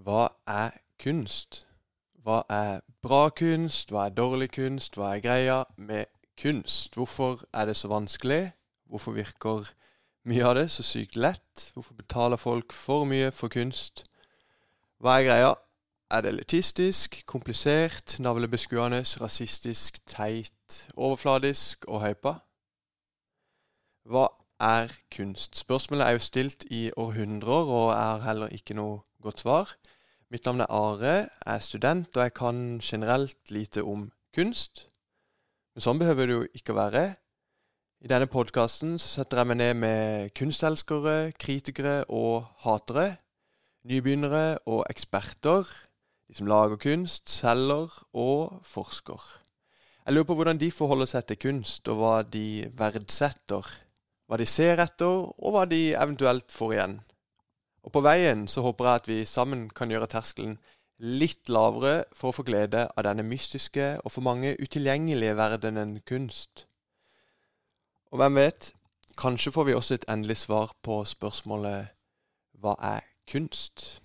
Hva er kunst? Hva er bra kunst? Hva er dårlig kunst? Hva er greia med kunst? Hvorfor er det så vanskelig? Hvorfor virker mye av det så sykt lett? Hvorfor betaler folk for mye for kunst? Hva er greia? Er det elitistisk, komplisert, navlebeskuende, rasistisk, teit, overfladisk og hypa? Hva er kunst? Spørsmålet er jo stilt i århundrer og er heller ikke noe godt svar. Mitt navn er Are, jeg er student, og jeg kan generelt lite om kunst. Men sånn behøver det jo ikke å være. I denne podkasten setter jeg meg ned med kunstelskere, kritikere og hatere. Nybegynnere og eksperter. De som lager kunst, selger og forsker. Jeg lurer på hvordan de forholder seg til kunst, og hva de verdsetter. Hva de ser etter, og hva de eventuelt får igjen. Og på veien så håper jeg at vi sammen kan gjøre terskelen litt lavere for å få glede av denne mystiske og for mange utilgjengelige verdenen kunst. Og hvem vet, kanskje får vi også et endelig svar på spørsmålet hva er kunst?